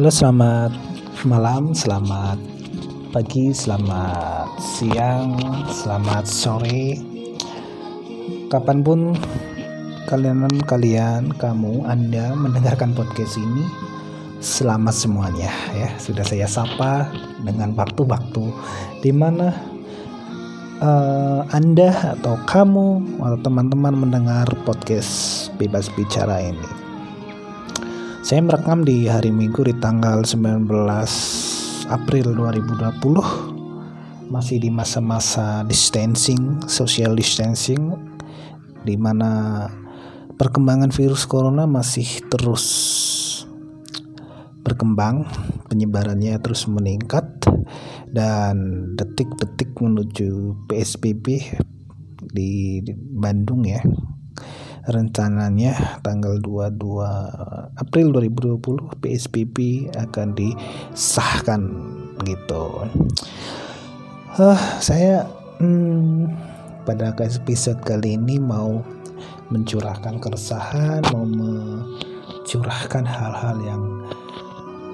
Halo selamat malam, selamat pagi, selamat siang, selamat sore. Kapan pun kalian kalian kamu anda mendengarkan podcast ini Selamat semuanya ya. Sudah saya sapa dengan waktu-waktu Di mana uh, anda atau kamu atau teman-teman mendengar podcast bebas bicara ini saya merekam di hari Minggu di tanggal 19 April 2020 masih di masa-masa distancing, social distancing di mana perkembangan virus corona masih terus berkembang, penyebarannya terus meningkat dan detik-detik menuju PSBB di Bandung ya rencananya tanggal 22 April 2020 PSBB akan disahkan gitu. Uh, saya hmm, pada episode kali ini mau mencurahkan keresahan, mau mencurahkan hal-hal yang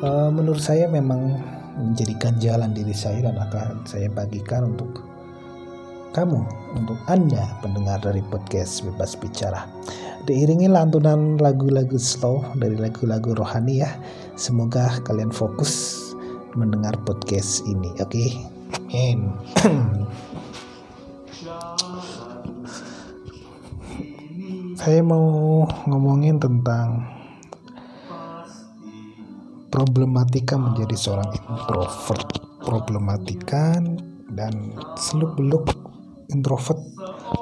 uh, menurut saya memang menjadikan jalan diri saya dan akan saya bagikan untuk kamu, untuk Anda pendengar dari podcast Bebas Bicara. Diiringi lantunan lagu-lagu slow dari lagu-lagu rohani ya. Semoga kalian fokus mendengar podcast ini, oke? Okay? Amin. Saya mau ngomongin tentang problematika menjadi seorang introvert, problematika dan seluk-beluk introvert.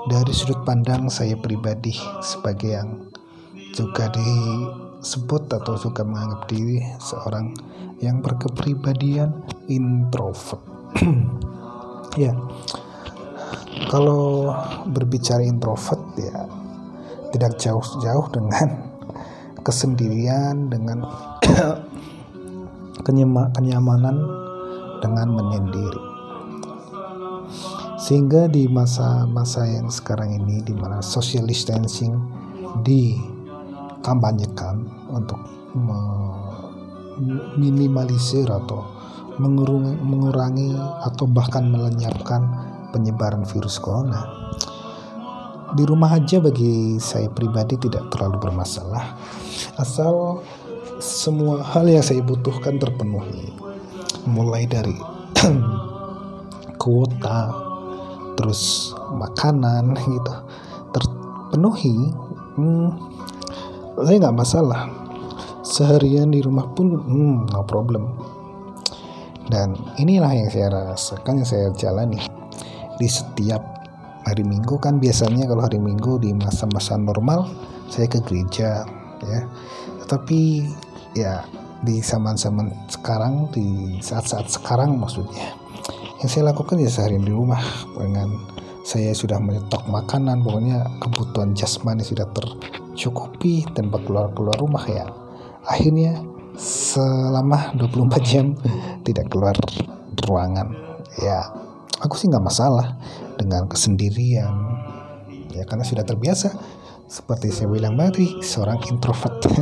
Dari sudut pandang saya pribadi sebagai yang juga disebut atau suka menganggap diri seorang yang berkepribadian introvert. ya, kalau berbicara introvert ya tidak jauh-jauh dengan kesendirian, dengan kenyamanan dengan menyendiri sehingga di masa-masa yang sekarang ini di mana social distancing dikampanyekan untuk meminimalisir atau mengurangi, mengurangi atau bahkan melenyapkan penyebaran virus corona. Di rumah aja bagi saya pribadi tidak terlalu bermasalah asal semua hal yang saya butuhkan terpenuhi mulai dari kuota terus makanan gitu. Terpenuhi hmm, saya nggak masalah. Seharian di rumah pun hmm, no problem. Dan inilah yang saya rasakan yang saya jalani. Di setiap hari minggu kan biasanya kalau hari minggu di masa-masa normal saya ke gereja ya. Tetapi ya di zaman-zaman sekarang di saat-saat sekarang maksudnya yang saya lakukan ya sehari di rumah dengan saya sudah menyetok makanan pokoknya kebutuhan jasmani sudah tercukupi tanpa keluar-keluar rumah ya. Akhirnya selama 24 jam tidak keluar ruangan. Ya aku sih nggak masalah dengan kesendirian. Ya karena sudah terbiasa. Seperti saya bilang tadi seorang introvert.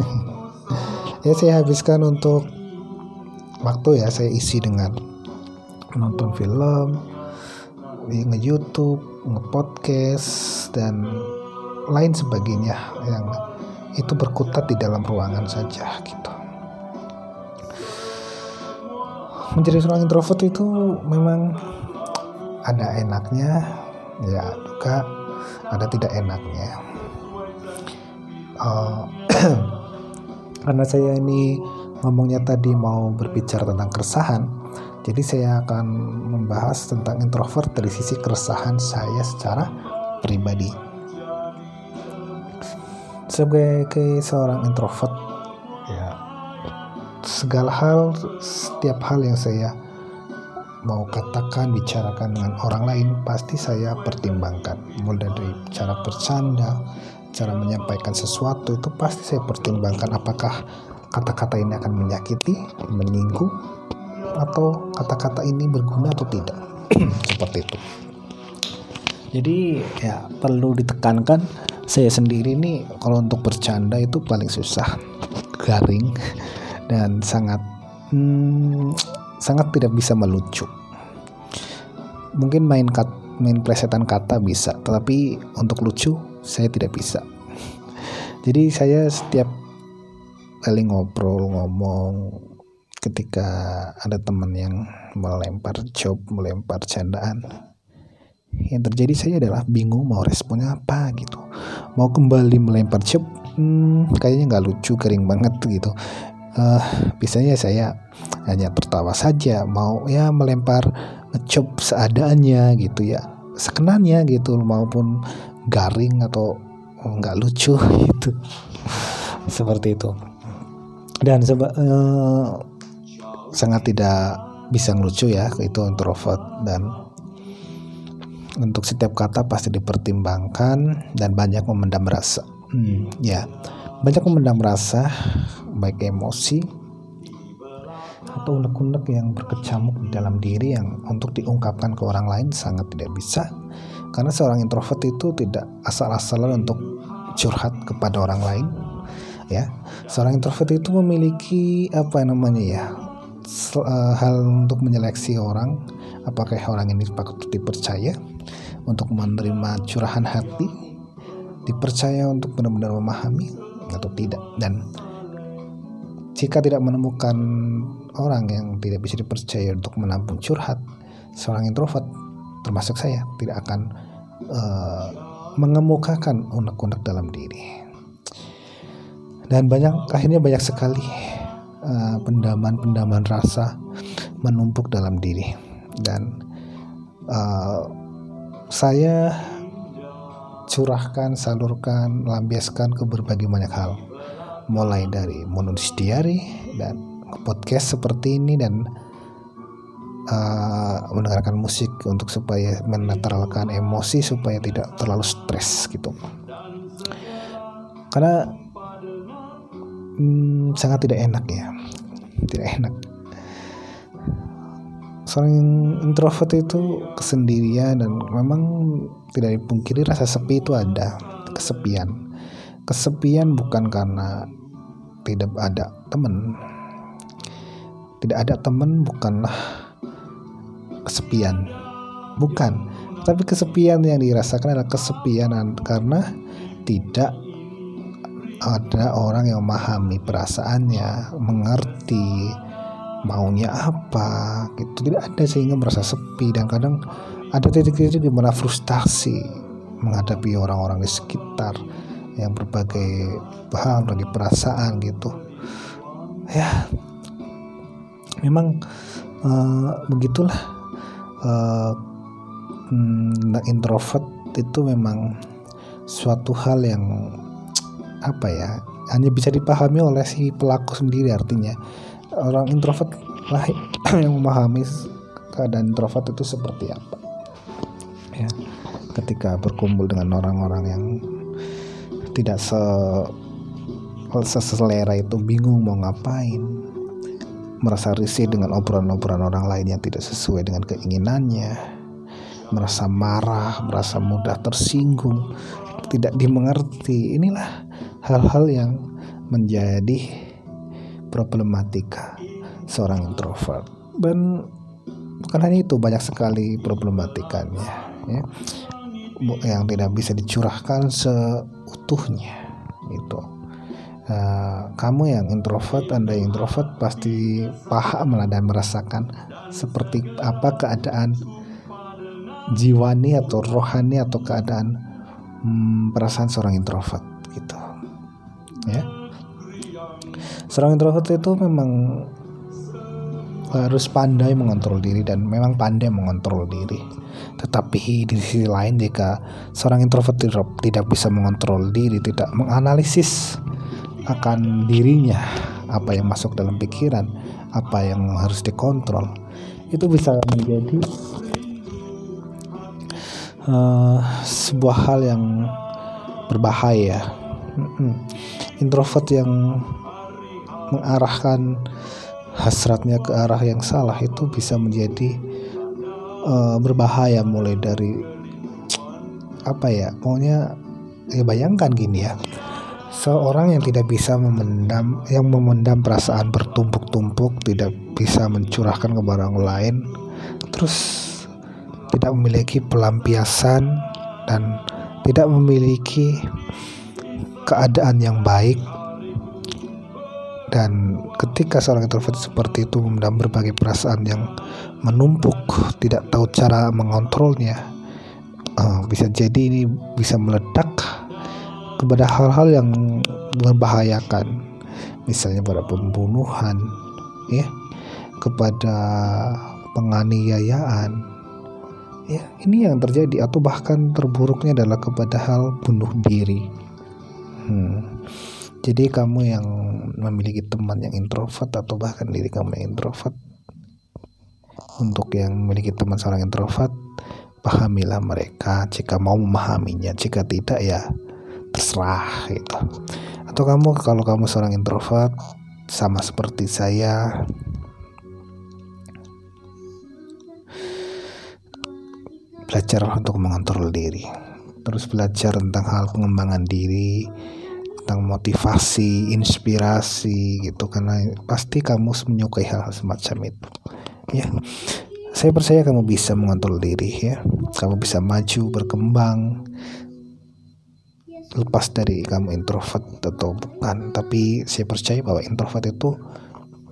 Ya saya habiskan untuk waktu ya saya isi dengan nonton film nge-youtube nge-podcast dan lain sebagainya. Yang itu berkutat di dalam ruangan saja gitu. Menjadi seorang introvert itu memang ada enaknya ya juga ada tidak enaknya. Uh, karena saya ini ngomongnya tadi mau berbicara tentang keresahan jadi saya akan membahas tentang introvert dari sisi keresahan saya secara pribadi. Sebagai seorang introvert, ya segala hal, setiap hal yang saya mau katakan, bicarakan dengan orang lain, pasti saya pertimbangkan. Mulai dari cara bercanda, cara menyampaikan sesuatu itu pasti saya pertimbangkan apakah kata-kata ini akan menyakiti, menyinggung, atau kata-kata ini berguna atau tidak? Seperti itu. Jadi ya perlu ditekankan saya sendiri nih kalau untuk bercanda itu paling susah garing dan sangat hmm, sangat tidak bisa melucu. Mungkin main kat, main presetan kata bisa tetapi untuk lucu saya tidak bisa. Jadi saya setiap kali ngobrol ngomong ketika ada teman yang melempar job melempar candaan yang terjadi saya adalah bingung mau responnya apa gitu. Mau kembali melempar job hmm, kayaknya nggak lucu kering banget gitu. Uh, biasanya saya hanya tertawa saja mau ya melempar job seadanya gitu ya sekenanya gitu maupun garing atau nggak lucu gitu. Seperti itu. Dan seba uh, sangat tidak bisa ngelucu ya itu introvert dan untuk setiap kata pasti dipertimbangkan dan banyak memendam rasa. Hmm, ya, banyak memendam rasa, baik emosi atau unek-unek yang berkecamuk di dalam diri yang untuk diungkapkan ke orang lain sangat tidak bisa. Karena seorang introvert itu tidak asal-asalan untuk curhat kepada orang lain. Ya, seorang introvert itu memiliki apa namanya ya eh, hal untuk menyeleksi orang apakah orang ini patut dipercaya untuk menerima curahan hati dipercaya untuk benar-benar memahami atau tidak. Dan jika tidak menemukan orang yang tidak bisa dipercaya untuk menampung curhat seorang introvert termasuk saya tidak akan uh, mengemukakan unek-unek dalam diri. Dan banyak akhirnya banyak sekali uh, pendaman-pendaman rasa menumpuk dalam diri dan uh, saya curahkan, salurkan, lampiaskan ke berbagai banyak hal. Mulai dari menulis diary dan podcast seperti ini dan uh, mendengarkan musik untuk supaya menetralkan emosi supaya tidak terlalu stres gitu. Karena hmm, sangat tidak enak ya, tidak enak. Seorang introvert itu kesendirian dan memang tidak dipungkiri rasa sepi itu ada. Kesepian. Kesepian bukan karena tidak ada teman. Tidak ada teman bukanlah kesepian. Bukan. Tapi kesepian yang dirasakan adalah kesepian karena tidak ada orang yang memahami perasaannya mengerti maunya apa gitu. Tidak ada sehingga merasa sepi dan kadang ada titik-titik di mana frustasi menghadapi orang-orang di sekitar yang berbagai paham dan perasaan gitu. Ya memang uh, begitulah uh, introvert itu memang suatu hal yang apa ya hanya bisa dipahami oleh si pelaku sendiri artinya. Orang introvert lah yang memahami keadaan introvert itu seperti apa. Ya ketika berkumpul dengan orang-orang yang tidak se seselera itu bingung mau ngapain merasa risih dengan obrolan-obrolan orang lain yang tidak sesuai dengan keinginannya merasa marah merasa mudah tersinggung tidak dimengerti inilah hal-hal yang menjadi problematika seorang introvert. Dan bukan hanya itu banyak sekali problematikanya ya. Yang tidak bisa dicurahkan seutuhnya itu uh, kamu yang introvert anda yang introvert pasti paham lah dan merasakan seperti apa keadaan jiwani atau rohani atau keadaan hmm, perasaan seorang introvert gitu ya seorang introvert itu memang harus pandai mengontrol diri dan memang pandai mengontrol diri. Tetapi di sisi lain jika seorang introvert tidak bisa mengontrol diri, tidak menganalisis akan dirinya, apa yang masuk dalam pikiran, apa yang harus dikontrol, itu bisa menjadi uh, sebuah hal yang berbahaya. Introvert yang mengarahkan hasratnya ke arah yang salah itu bisa menjadi uh, berbahaya mulai dari apa ya pokoknya ya bayangkan gini ya. Seorang yang tidak bisa memendam yang memendam perasaan bertumpuk-tumpuk tidak bisa mencurahkan ke orang lain terus tidak memiliki pelampiasan dan tidak memiliki keadaan yang baik. Dan ketika seorang introvert seperti itu memendam berbagai perasaan yang menumpuk tidak tahu cara mengontrolnya uh, bisa jadi ini bisa meledak kepada hal-hal yang membahayakan. Misalnya pada pembunuhan ya kepada penganiayaan. Ya ini yang terjadi atau bahkan terburuknya adalah kepada hal bunuh diri hmm. jadi kamu yang memiliki teman yang introvert atau bahkan diri kamu yang introvert? Untuk yang memiliki teman seorang introvert pahamilah mereka. Jika mau memahaminya jika tidak ya terserah gitu. Atau kamu kalau kamu seorang introvert sama seperti saya belajar untuk mengontrol diri terus belajar tentang hal pengembangan diri tentang motivasi inspirasi gitu. Karena pasti kamu menyukai hal, hal semacam itu. Ya saya percaya kamu bisa mengontrol diri ya. Kamu bisa maju berkembang. Lepas dari kamu introvert atau bukan. Tapi saya percaya bahwa introvert itu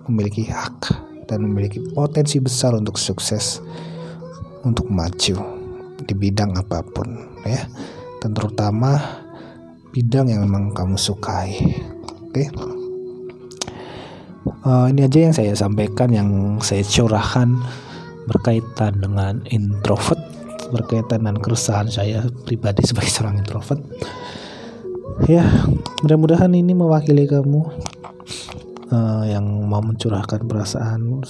memiliki hak dan memiliki potensi besar untuk sukses untuk maju di bidang apa pun ya. Dan terutama bidang yang memang kamu sukai. Oke. Okay? uh, eh, ini aja yang saya sampaikan yang saya curahkan berkaitan dengan introvert berkaitan dengan keresahan saya pribadi sebagai seorang introvert. Ya mudah-mudahan ini mewakili kamu uh, yang mau mencurahkan perasaan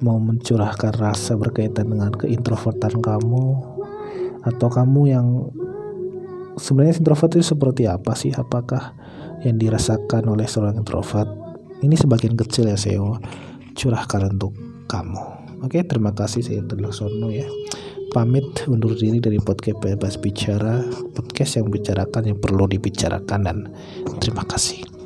mau mencurahkan rasa berkaitan dengan keintrovertan kamu atau kamu yang sebenarnya introvert itu seperti apa sih? Apakah yang dirasakan oleh seorang introvert? Ini sebagian kecil ya saya curahkan untuk kamu. Oke terima kasih saya Sono ya. Pamit undur diri dari podcast bebas bicara podcast yang bicarakan yang perlu dibicarakan dan terima kasih